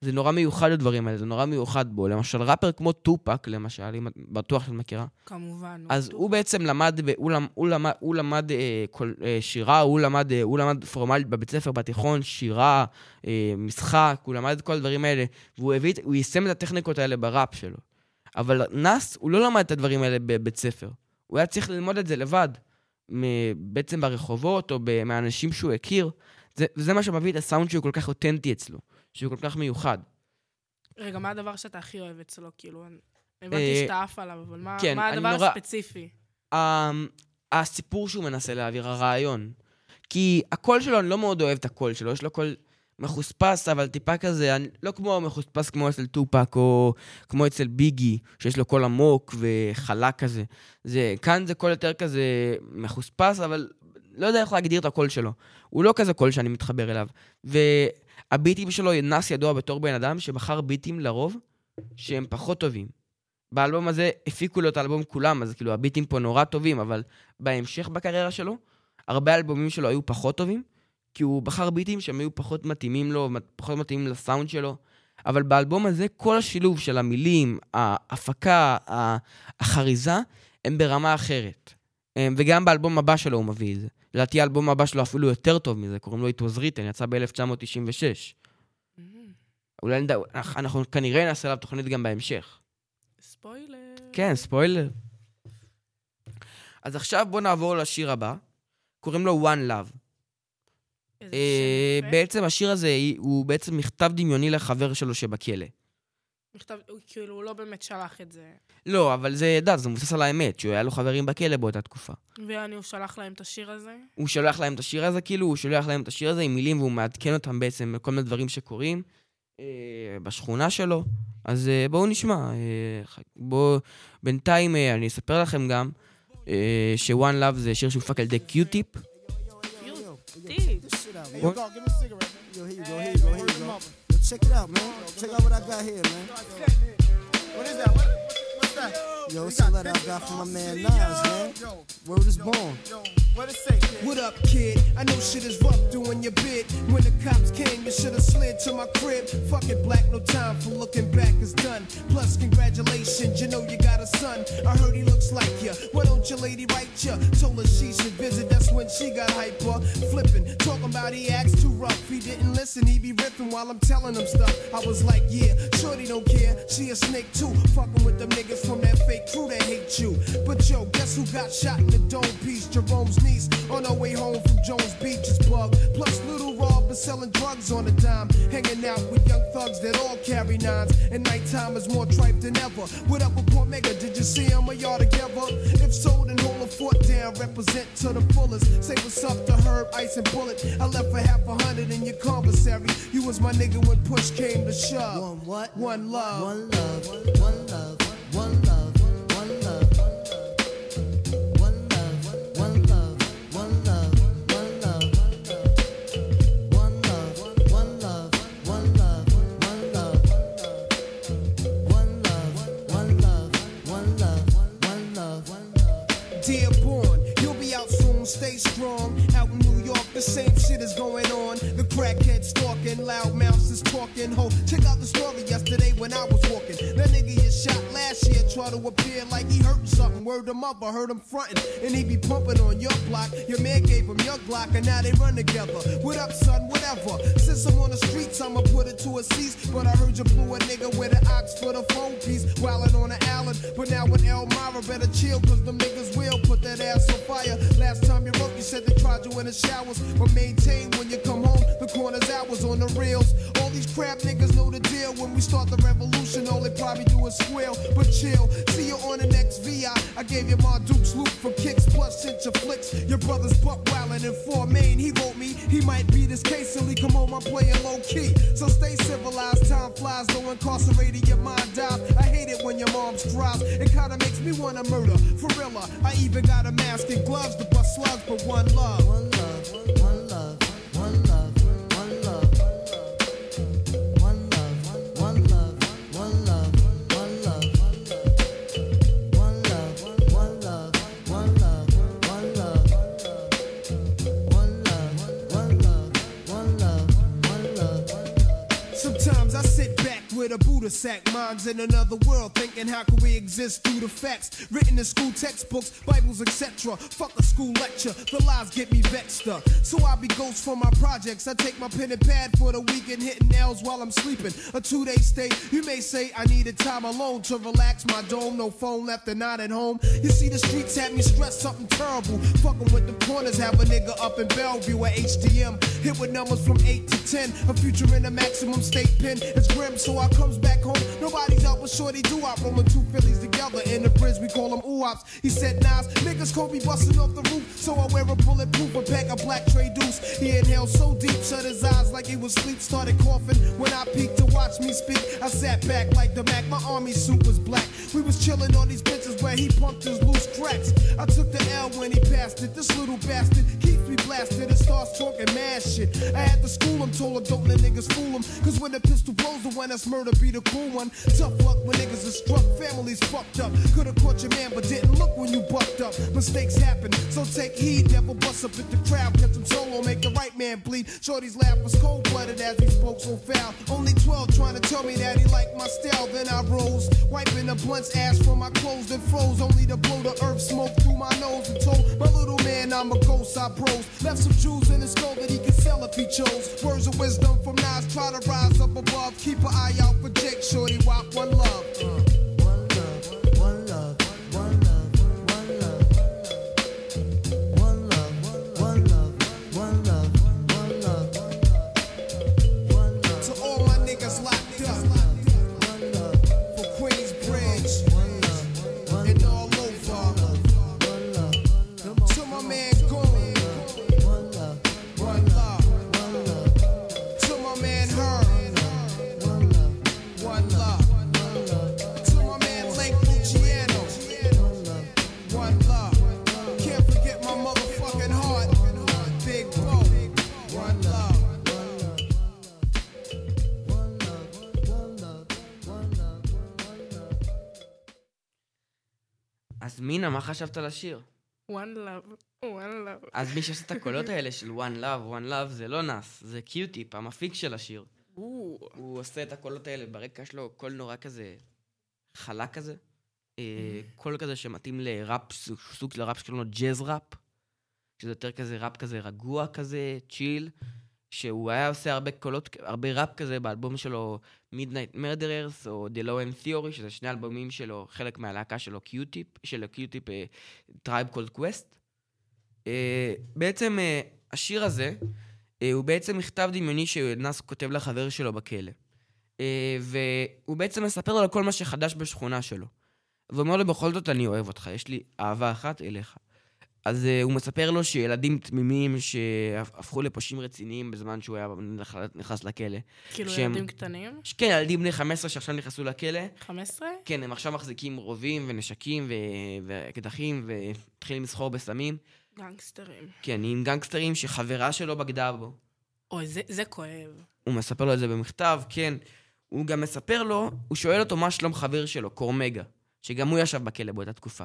זה נורא מיוחד הדברים האלה, זה נורא מיוחד בו. למשל, ראפר כמו טופאק, למשל, אם את בטוח שאת מכירה, כמובן. אז הוא הוא בעצם למד, הוא, למ, הוא למד, הוא למד אה, כל, אה, שירה, הוא למד, אה, הוא למד פורמלית בבית ספר, בתיכון, שירה, אה, משחק, הוא למד את כל הדברים האלה, והוא הביא, הוא יישם את הטכניקות האלה בראפ שלו. אבל נאס, הוא לא למד את הדברים האלה בבית ספר. הוא היה צריך ללמוד את זה לבד, בעצם ברחובות, או מהאנשים שהוא הכיר. זה, וזה מה שמביא את הסאונד שהוא כל כך אותנטי אצלו, שהוא כל כך מיוחד. רגע, מה הדבר שאתה הכי אוהב אצלו? כאילו, אני- אה, הבנתי שאתה עף עליו, אבל מה כן, מה הדבר נורא- הספציפי? ה- הסיפור שהוא מנסה להעביר, הרעיון. כי הקול שלו, אני לא מאוד אוהב את הקול שלו, יש לו קול מחוספס, אבל טיפה כזה, אני, לא כמו מחוספס כמו אצל טופאק, או כמו אצל ביגי, שיש לו קול עמוק וחלק כזה. זה, כאן זה קול יותר כזה מחוספס, אבל לא יודע איך להגדיר את הקול שלו. הוא לא כזה קול שאני מתחבר אליו. והביטים שלו, נאס ידוע בתור בן אדם שבחר ביטים לרוב שהם פחות טובים. באלבום הזה הפיקו לו את האלבום כולם, אז כאילו הביטים פה נורא טובים, אבל בהמשך בקריירה שלו, הרבה אלבומים שלו היו פחות טובים, כי הוא בחר ביטים שהם היו פחות מתאימים לו, פחות מתאימים לסאונד שלו. אבל באלבום הזה, כל השילוב של המילים, ההפקה, החריזה, הם ברמה אחרת. הם- וגם באלבום הבא שלו הוא מביא את זה. לדעתי האלבום הבא שלו אפילו יותר טוב מזה, קוראים לו It was written, יצא ב-1996. אולי נדע, אנחנו כנראה נעשה עליו תוכנית גם בהמשך. ספוילר. כן, ספוילר. אז עכשיו בואו נעבור לשיר הבא. קוראים לו One Love. איזה אה, שם יפה. בעצם השיר הזה הוא בעצם מכתב דמיוני לחבר שלו שבכלא. מכתב, הוא כאילו, הוא לא באמת שלח את זה. לא, אבל זה, ידע, זה מבוסס על האמת, שהוא היה לו חברים בכלא באותה תקופה. ויעני, הוא שלח להם את השיר הזה. הוא שולח להם את השיר הזה, כאילו, הוא שולח להם את השיר הזה עם מילים, והוא מעדכן אותם בעצם בכל מיני דברים שקורים אה, בשכונה שלו. אז אה, בואו נשמע. אה, בואו... בינתיים אה, אני אספר לכם גם אה, ש-One Love זה שיר שהופק על ידי קיוטיפ. it out, man. Here you go. Give me a cigarette, man. Yo, here you go. Here you go. Here you go. Yo, check it out, man. Check out what I got here, man. What is that? What, what's that? Yo, it's a letter I got from my man Nas, man. Yo, Word is born. what it say? kid? What up, kid? I know shit is rough doing your bid. When the cops came, you should've slid to my crib. Fuck it, black, no time for looking back is done. Plus, congratulations, you know you got a son. I heard he looks like you. Why don't your lady write ya? Told her she should visit, that's when she got hyper. Flipping, talking about he acts too rough. He didn't listen, he be ripping while I'm telling him stuff. I was like, yeah, shorty don't care. She a snake too. Fucking with them niggas from that fake crew that hate you. But yo, guess who got shot in the dome piece? Jerome's niece on her way home from Jones Beach is bug. Plus, little raw selling drugs on a dime, hanging out with young thugs that all carry nines. And nighttime is more tripe than ever. What up with Port Mega? Did you see him or y'all together? If so, then hold a fort down, represent to the fullest. Say what's up to Herb, Ice, and Bullet. I left for half a hundred in your commissary. You was my nigga when push came to shove. One what? One love. One love. One love. One love. Stay strong. Out in New York, the same shit is going on. The crackhead stalking, loud is talking. Ho, check out the story yesterday when I was walking. That nigga you shot last year, try to appear like he hurt something. Word him up, I heard him frontin'. And he be pumping on your block. Your man gave him your Glock, and now they run together. What up, son? Whatever. Since I'm on the streets, I'ma put it to a cease. But I heard you blew a nigga with an ox for the phone piece. Wildin' on the island. But now with Elmira, better chill, cause them niggas will put that ass on fire. Last time you wrote, you said they tried you in the showers. But maintain when you come home, the corner's hours on the reels. All these crap niggas know the deal. When we start the revolution, all they probably do is squeal. But chill, see you on the next VI. I gave you my Duke's loop for kicks, plus sent your flicks. Your brother's buck wildin' in four main. He wrote me, he might be this case silly. Come home, I'm playing low key. So stay civilized, time flies, though incarcerated, your mind dies. I hate it when your mom's cries. It kinda makes me wanna murder. For real, I even got a mask and gloves to bust slugs, but one love. One love. One with a Buddha sack, minds in another world, thinking how can we exist through the facts written in school textbooks, Bibles, etc. Fuck a school lecture, the lies get me vexed up. So I be ghost for my projects. I take my pen and pad for the weekend, hitting nails while I'm sleeping. A two-day stay. You may say I needed time alone to relax my dome. No phone left and not at home. You see the streets had me stressed something terrible. Fucking with the corners, have a nigga up in Bellevue at HDM. Hit with numbers from 8 to 10. A future in a maximum state pen. It's grim, so I comes back home. Nobody's out with shorty do I rolling two Phillies together in the bridge. We call them oops. He said, Nas, niggas me busting off the roof. So I wear a bulletproof a pack of black tray deuce. He inhaled so deep, shut his eyes like he was sleep, Started coughing when I peeked to watch me speak. I sat back like the Mac. My army suit was black. We was chilling on these benches where he pumped his loose cracks. I took the L when he passed it. This little bastard keeps me blasted and starts talking mad shit. I had to school him, told him don't let niggas fool him. Cause when the pistol blows, the one that's murder be the cool one. Tough luck when niggas are struck, families fucked up. Could've caught your man, but didn't look when you bucked up. Mistakes happen, so take heed. Never bust up at the crowd, catch him solo, make the right man bleed. Shorty's laugh was cold blooded as he spoke so foul. Only 12 trying to tell me that he liked my style. Then I rose, wiping the blunt's ash from my clothes and froze. Only to blow the earth smoke through my nose and told my little man I'm a ghost. I bros left some jewels in his skull that he could sell if he chose. Words of wisdom from Nas, try to rise up above. Keep an eye out for Jake, shorty, walk one love. Uh. אז מינה, מה חשבת על השיר? one love, one love. אז מי שעושה את הקולות האלה של one love, one love, זה לא Nas, זה Q-Tip, המפיק של השיר. הוא עושה את הקולות האלה, ברקע שלו קול נורא כזה חלק כזה. אה, קול כזה שמתאים לראפ, סוג של ראפ שקוראים לו jazz rap. שזה יותר כזה ראפ כזה רגוע כזה, chill. שהוא היה עושה הרבה קולות, הרבה ראפ כזה באלבום שלו, Midnight Murderers או The Low End Theory, שזה שני אלבומים שלו, חלק מהלהקה שלו, Q-Tip, של Q-Tip, Tribe Called Quest. אה, בעצם אה, השיר הזה, אה, הוא בעצם מכתב דמיוני שנאס כותב לחבר שלו בכלא. אה, והוא בעצם מספר לו על כל מה שחדש בשכונה שלו. ואומר לו, בכל זאת אני אוהב אותך, יש לי אהבה אחת אליך. אז uh, הוא מספר לו שילדים תמימים שהפכו לפושעים רציניים בזמן שהוא היה נכ- נכנס לכלא. כאילו שהם- ילדים קטנים? כן, ילדים בני 15 שעכשיו נכנסו לכלא, 15? כן, הם עכשיו מחזיקים רובים ונשקים ואקדחים ומתחילים לסחור בסמים. גנגסטרים. כן, עם גנגסטרים שחברה שלו בגדה בו. אוי, זה- זה כואב. הוא מספר לו את זה במכתב, כן. הוא גם מספר לו, הוא שואל אותו מה שלום חבר שלו, קורמגה, שגם הוא ישב בכלא באותה תקופה.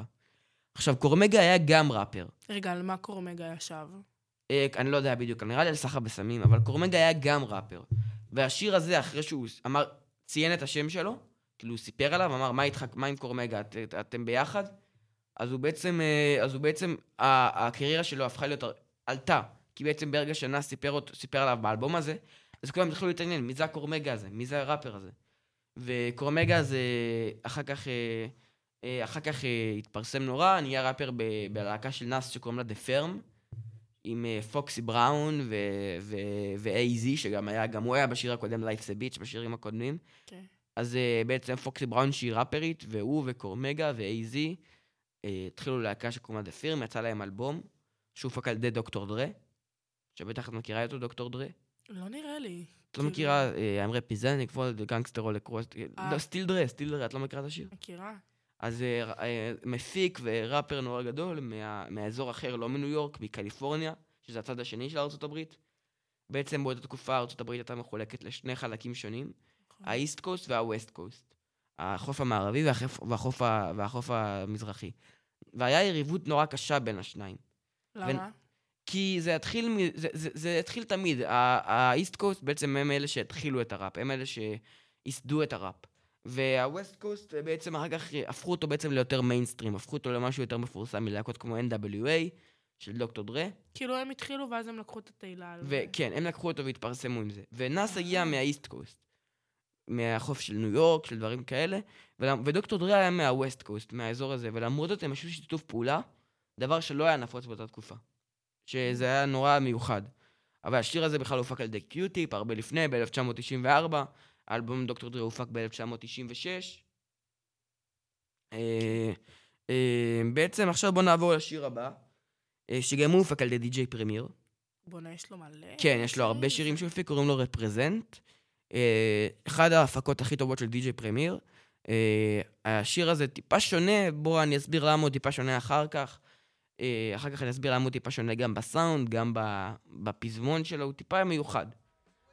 עכשיו, קורמגה היה גם ראפר. רגע, על מה קורמגה ישב? אה, אני לא יודע בדיוק, נראה לי על סחר בסמים, אבל קורמגה היה גם ראפר. והשיר הזה, אחרי שהוא אמר, ציין את השם שלו, כאילו הוא סיפר עליו, אמר, מה איתך, מה עם קורמגה, את, את, אתם ביחד? אז הוא בעצם, אה, אז הוא בעצם, הקריירה שלו הפכה להיות, עלתה. כי בעצם ברגע שנאס סיפר, סיפר עליו באלבום הזה, אז כולם התחילו להתעניין, מי זה הקורמגה הזה? מי זה הראפר הזה? וקורמגה הזה, אחר כך, אה, אחר כך אה, התפרסם נורא, נהיה ראפר בלהקה של נאס שקוראים לה The Firm. עם אה, פוקסי בראון ו-AZ, שגם היה, גם הוא היה בשיר הקודם Life's a Bitch, בשירים הקודמים. כן. אז אה, בעצם פוקסי בראון שהיא ראפרית, והוא וקורמגה ו-AZ אה, התחילו להקה שקוראים לה The Firm, יצא להם אלבום, שהופק על ידי דוקטור דרה, שבטח את מכירה אותו, דוקטור דרה. לא נראה לי. את לא כאילו, מכירה, אה, I'm representing for the gangster all across, אה. לא, סטיל דרה, סטיל דרה, את לא מכירה את השיר? מכירה? אז אה, אה, מפיק וראפר נורא גדול מה, מהאזור אחר, לא מניו יורק, מקליפורניה, שזה הצד השני של ארצות הברית. בעצם באותה תקופה ארצות הברית הייתה מחולקת לשני חלקים שונים. ה East Coast וה West Coast. החוף המערבי והחוף, והחוף, והחוף המזרחי. והיה יריבות נורא קשה בין השניים. למה? כי זה התחיל, זה, זה, זה התחיל תמיד. ה East Coast בעצם הם אלה שהתחילו את הראפ, הם אלה שייסדו את הראפ. וה West Coast בעצם אחר כך הפכו אותו בעצם ליותר מיינסטרים, הפכו אותו למשהו יותר מפורסם מלהקות כמו NWA של דוקטור דרה, כאילו הם התחילו ואז הם לקחו את התהילה. וכן, הם לקחו אותו והתפרסמו עם זה. ונאס הגיע מהאיסט קוסט, מהחוף של ניו יורק, של דברים כאלה, ודוקטור דרה היה מהווסט קוסט, מהאזור הזה, ולמרות זאת הם עשו שיתוף פעולה, דבר שלא היה נפוץ באותה תקופה. שזה היה נורא מיוחד. אבל השיר הזה בכלל הופק על ידי קיוטיפ, הרבה לפני, ב-1994, האלבום דוקטור דרה הופק ב-1996. אה, אה, בעצם עכשיו בוא נעבור לשיר הבא, אה, שגם הוא הופק על ידי די.ג'יי פרמיר. בואנה, יש לו מלא. כן, יש לו הרבה שירים שהוא הפיק, קוראים לו רפרזנט. אחד ההפקות הכי טובות של די.ג'יי פרמיר. השיר הזה טיפה שונה, בואו אני אסביר למה הוא טיפה שונה אחר כך. אחר כך אני אסביר למה הוא טיפה שונה גם בסאונד, גם בפזמון שלו, הוא טיפה מיוחד.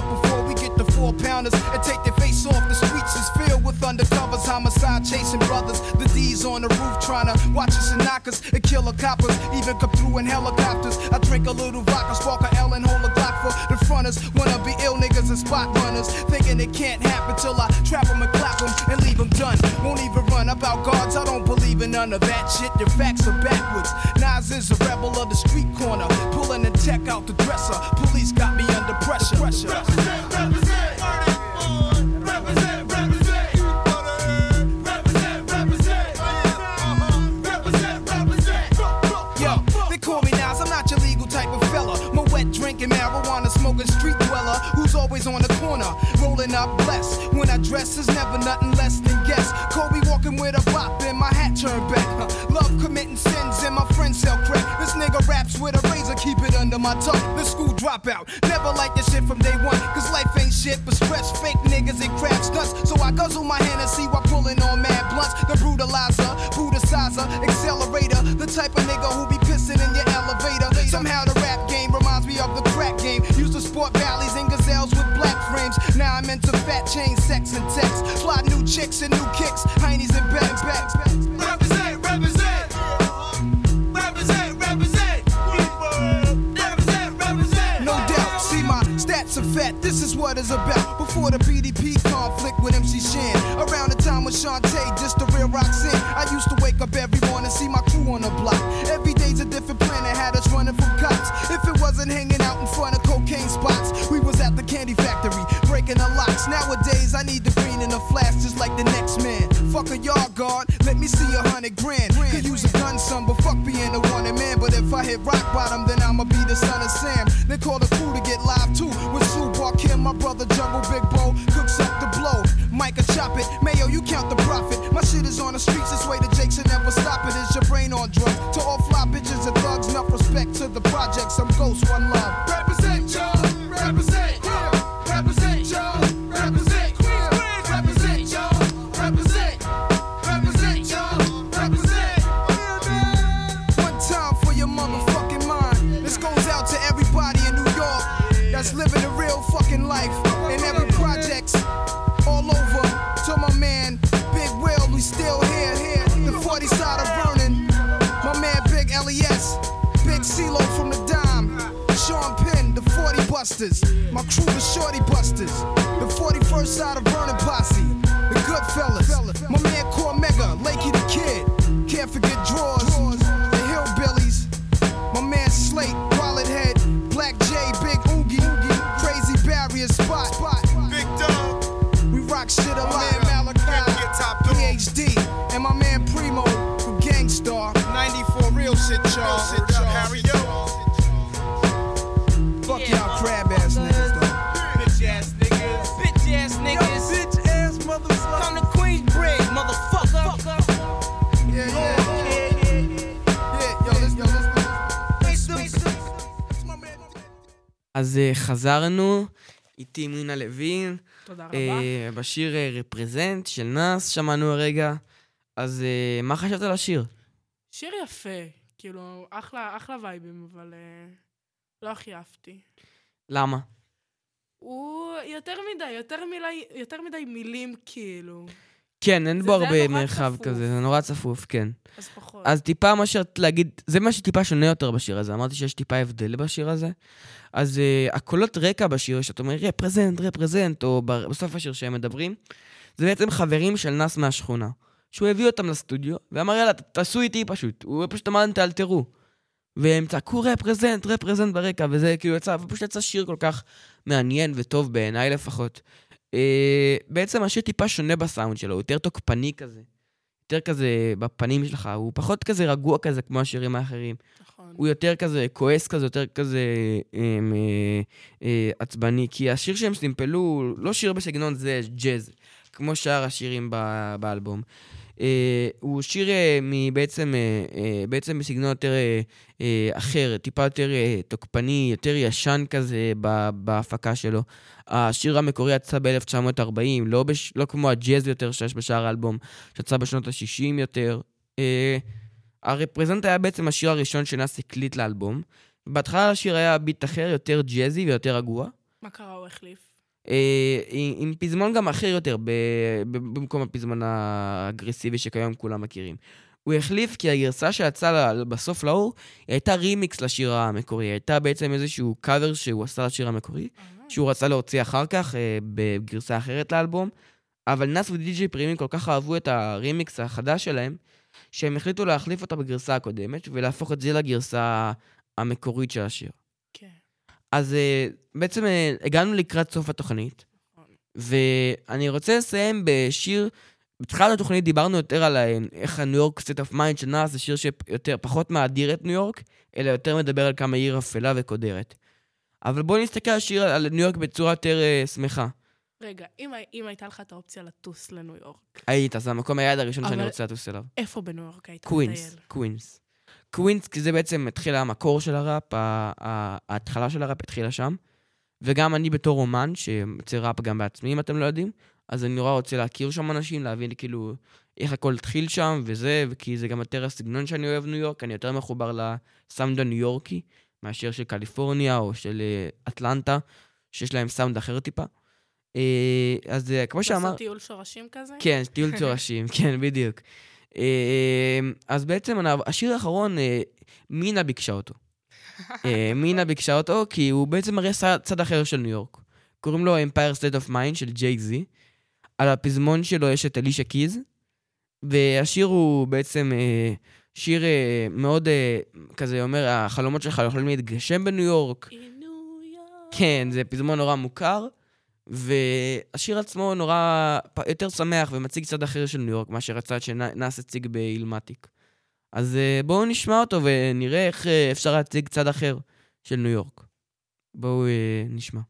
north before we get the four pounders and take off. The undercovers, homicide chasing brothers. The D's on the roof trying to watch us and knock us and kill coppers. Even come through in helicopters. I drink a little vodka, spark a L and hold a Glock for the fronters. Wanna be ill niggas and spot runners. Thinking it can't happen till I trap them and clap them and leave them done. Won't even run about guards, I don't believe in none of that shit. Your facts are backwards. Nas is a rebel of the street corner. Pulling the tech out the dresser. Police got me under pressure. pressure. Always on the corner, rolling up blessed. When I dress is never nothing less than guess. Kobe walking with a bop and my hat turned back. Huh. Love committing sins and my friends sell crack. This nigga raps with a razor, keep it under my tongue. The school dropout, never like this shit from day one. Cause life ain't shit but stress, fake niggas and crap stunts. So I guzzle my hand and see while pulling on mad blunts. The brutalizer, brutalizer, accelerator. The type of nigga who be pissing in your elevator. Somehow the rap game reminds me of the crack game. Used to sport valleys and gazelles with black frames. Now I'm into fat chain, sex sex and text. Fly new chicks and new kicks, heinies and bags, bags, No doubt, see my stats are fat. This is what it's about. Before the BDP conflict with MC Shan. Around the time with Shantae, just the real Roxanne. I used to wake up every morning, see my crew on the block. Every day's a different planet, had us running from cops. If it wasn't hanging breaking the locks. Nowadays, I need the green in the flash, just like the next man. Fuck a yard guard, let me see a hundred grand. Could use a gun, son, but fuck being a wanted man. But if I hit rock bottom, then I'ma be the son of Sam. They call the crew to get live too. With Sue Kim, my brother Jungle Big Bro, cooks up the blow. Micah chop it, Mayo, you count the profit. My shit is on the streets, this way the Jakes will never stop it. Is your brain on drugs? To all fly bitches and thugs, enough respect to the projects. I'm ghost, one love. sisters. אז אה, חזרנו, איתי מינה לוין, תודה רבה. אה, בשיר רפרזנט של נאס, שמענו הרגע. אז אה, מה חשבת על השיר? שיר יפה, כאילו, אחלה, אחלה וייבים, אבל אה, לא הכי אהבתי. למה? הוא יותר מדי, יותר, מילי, יותר מדי מילים, כאילו. כן, אין בו הרבה מרחב. כזה, זה נורא צפוף, כן. אז פחות. אז טיפה מה שרציתי להגיד, זה מה שטיפה שונה יותר בשיר הזה, אמרתי שיש טיפה הבדל בשיר הזה. אז uh, הקולות רקע בשיר, שאתה אומר רפרזנט, רפרזנט, או ב- בסוף השיר שהם מדברים, זה בעצם חברים של נאס מהשכונה. שהוא הביא אותם לסטודיו, ואמר יאללה, תעשו איתי פשוט. הוא פשוט אמר להם תאלתרו. והם צעקו רפרזנט, רפרזנט ברקע, וזה כאילו יצא, ופשוט יצא שיר כל כך מעניין וטוב בעיניי לפחות. Uh, בעצם השיר טיפה שונה בסאונד שלו, הוא יותר תוקפני כזה. יותר כזה בפנים שלך, הוא פחות כזה רגוע כזה כמו השירים האחרים. נכון. הוא יותר כזה כועס כזה, יותר כזה אמ, אה, אה, עצבני, כי השיר שהם סימפלו לא שיר בסגנון זה ג'אז, כמו שאר השירים ב- באלבום. אה, הוא שיר אה, מבעצם, אה, בעצם בסגנון יותר אחר, טיפה יותר תוקפני, יותר ישן כזה בהפקה שלו. השיר המקורי יצא ב-1940, לא, בש... לא כמו הג'אז יותר שיש בשאר האלבום, שיצא בשנות ה-60 יותר. הרפרזנט היה בעצם השיר הראשון שנאס הקליט לאלבום. בהתחלה השיר היה ביט אחר, יותר ג'אזי ויותר רגוע. מה קרה, הוא החליף? אה, עם, פזמון גם אחר יותר, ב, ב, במקום הפזמון האגרסיבי שכיום כולם מכירים. הוא החליף כי הגרסה שיצאה בסוף לאור, היא הייתה רימיקס לשיר המקורי. היא הייתה בעצם איזשהו קאבר שהוא עשה לשיר המקורי, שהוא רצה להוציא אחר כך אה, בגרסה אחרת לאלבום. אבל Nas ו DJ Premier כל כך אהבו את הרימיקס החדש שלהם, שהם החליטו להחליף אותה בגרסה הקודמת, ולהפוך את זה לגרסה המקורית של השיר. אז אה, בעצם אה, הגענו לקראת סוף התוכנית, ואני רוצה לסיים בשיר, בתחילת התוכנית דיברנו יותר על ה- איך ה New York State of Mind של Nas, זה שיר שיותר, פחות מאדיר את ניו יורק, אלא יותר מדבר על כמה עיר אפלה וקודרת. אבל בואו נסתכל על השיר על ניו יורק בצורה יותר אה, שמחה. רגע, אם, אם הייתה לך את האופציה לטוס לניו יורק, היית, זה המקום היעד הראשון שאני אבל- רוצה לטוס אליו. איפה בניו יורק היית קווינס? קווינס. קווינס, כי זה בעצם התחיל המקור של הראפ, ההתחלה של הראפ התחילה שם. וגם אני בתור אומן, שיוצא ראפ גם בעצמי, אם אתם לא יודעים, אז אני נורא רוצה להכיר שם אנשים, להבין כאילו איך הכל התחיל שם וזה, וכי זה גם יותר הסגנון שאני אוהב ניו יורק, אני יותר מחובר לסאונד הניו יורקי, מאשר של קליפורניה או של אה, אטלנטה, שיש להם סאונד אחר טיפה. אה, אז אה, כמו שאמר... לעשות טיול שורשים כזה? כן, טיול שורשים, כן, בדיוק. אה, אז בעצם השיר האחרון, אה, מינה ביקשה אותו. אה, מינה ביקשה אותו כי הוא בעצם מראה צד- אחר של ניו יורק. קוראים לו Empire State of Mind של ג'יי זי. על הפזמון שלו יש את אלישה קיז, והשיר הוא בעצם שיר מאוד כזה אומר, החלומות שלך יכולים להתגשם בניו יורק. כן, זה פזמון נורא מוכר, והשיר עצמו נורא יותר שמח ומציג צד אחר של ניו יורק מאשר הצד שנאס הציג באילמטיק. אז אה, בואו נשמע אותו ונראה איך אה, אפשר להציג צד אחר של ניו יורק. בואו אה, נשמע.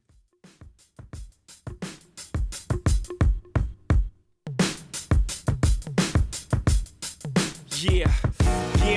Yeah,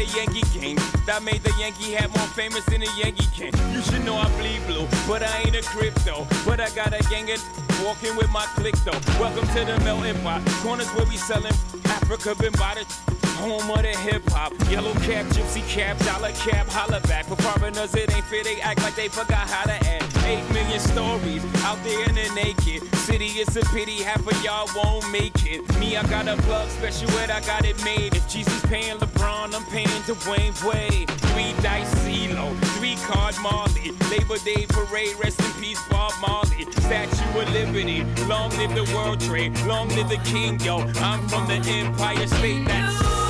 A Yankee. That made the Yankee hat more famous than a Yankee can. You should know I bleed blue, but I ain't a crypto. But I got a gang of walking with my click though. Welcome to the melting pot. Corners where we selling Africa been by the home of the hip hop. Yellow cap, gypsy cap, dollar cap, holla back. For foreigners, it ain't fair. They act like they forgot how to act. Eight million stories out there in the naked city. It's a pity half of y'all won't make it. Me, I got a plug special ed, I got it made. If Jesus paying LeBron, I'm paying Dwayne Wade. Three dice CeeLo, three card Marley. Labor Day parade, rest in peace, Bob Marley. Statue of Liberty, long live the World Trade, long live the King, yo. I'm from the Empire State. That's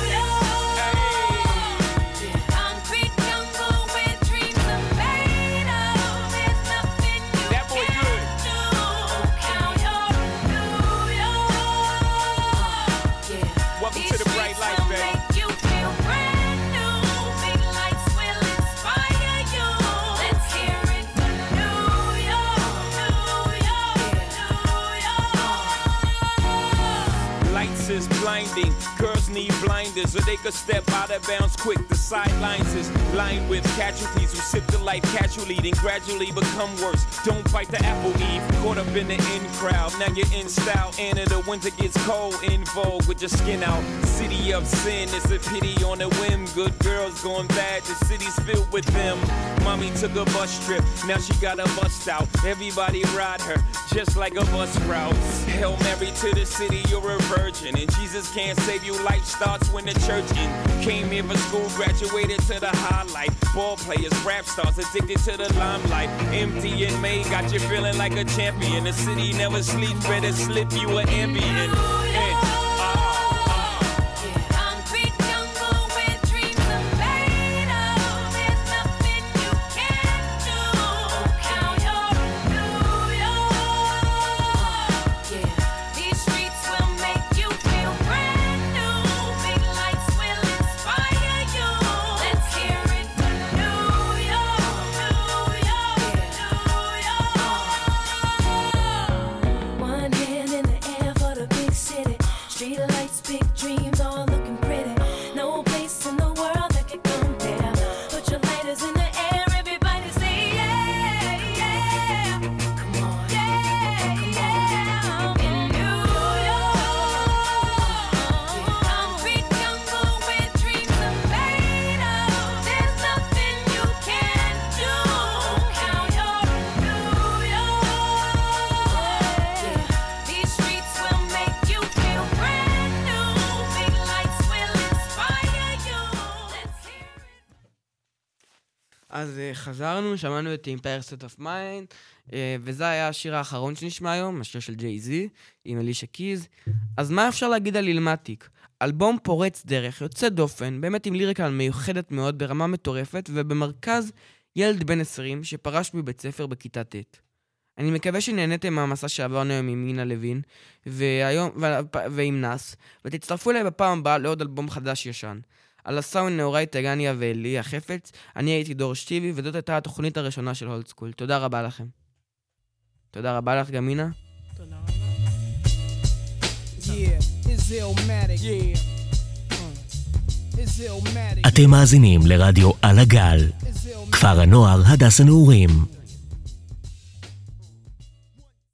blinding. Girls need blinders so they could step out of bounds quick. The sidelines is lined with casualties who sip the life casually, then gradually become worse. Don't bite the apple eve. Caught up in the in crowd. Now you're in style. And in the winter gets cold. In vogue with your skin out. City of sin. It's a pity on a whim. Good girls going bad. The city's filled with them. Mommy took a bus trip. Now she got a bust out. Everybody ride her just like a bus route. Hail Mary to the city. You're a virgin. And Jesus can't save you. Life starts when the church in. Came here for school. Graduated to the highlight. Ball players, rap stars addicted to the limelight. Empty and May got you feeling like a champion. The city never sleeps. Better slip you an ambient. חזרנו, שמענו את Empire State of Mind, אה, וזה היה השיר האחרון שנשמע היום, השיר של ג'יי-זי, עם אלישה קיז. אז מה אפשר להגיד על אילמטיק? אלבום פורץ דרך, יוצא דופן, באמת עם ליריקה מיוחדת מאוד, ברמה מטורפת, ובמרכז ילד בן 20 שפרש מבית ספר בכיתה ט'. אני מקווה שנהניתם מהמסע שעברנו היום עם מינה לוין, והיום, ועם נאס, ותצטרפו אליי בפעם הבאה לעוד אלבום חדש-ישן. על הסאונד נאורי טגניה ואלי החפץ, אני הייתי דור שטיבי, וזאת הייתה התוכנית הראשונה של הולד סקול. תודה רבה לכם. תודה רבה לך גם מינה. תודה רבה. אתם מאזינים לרדיו על הגל, כפר הנוער הדס הנעורים.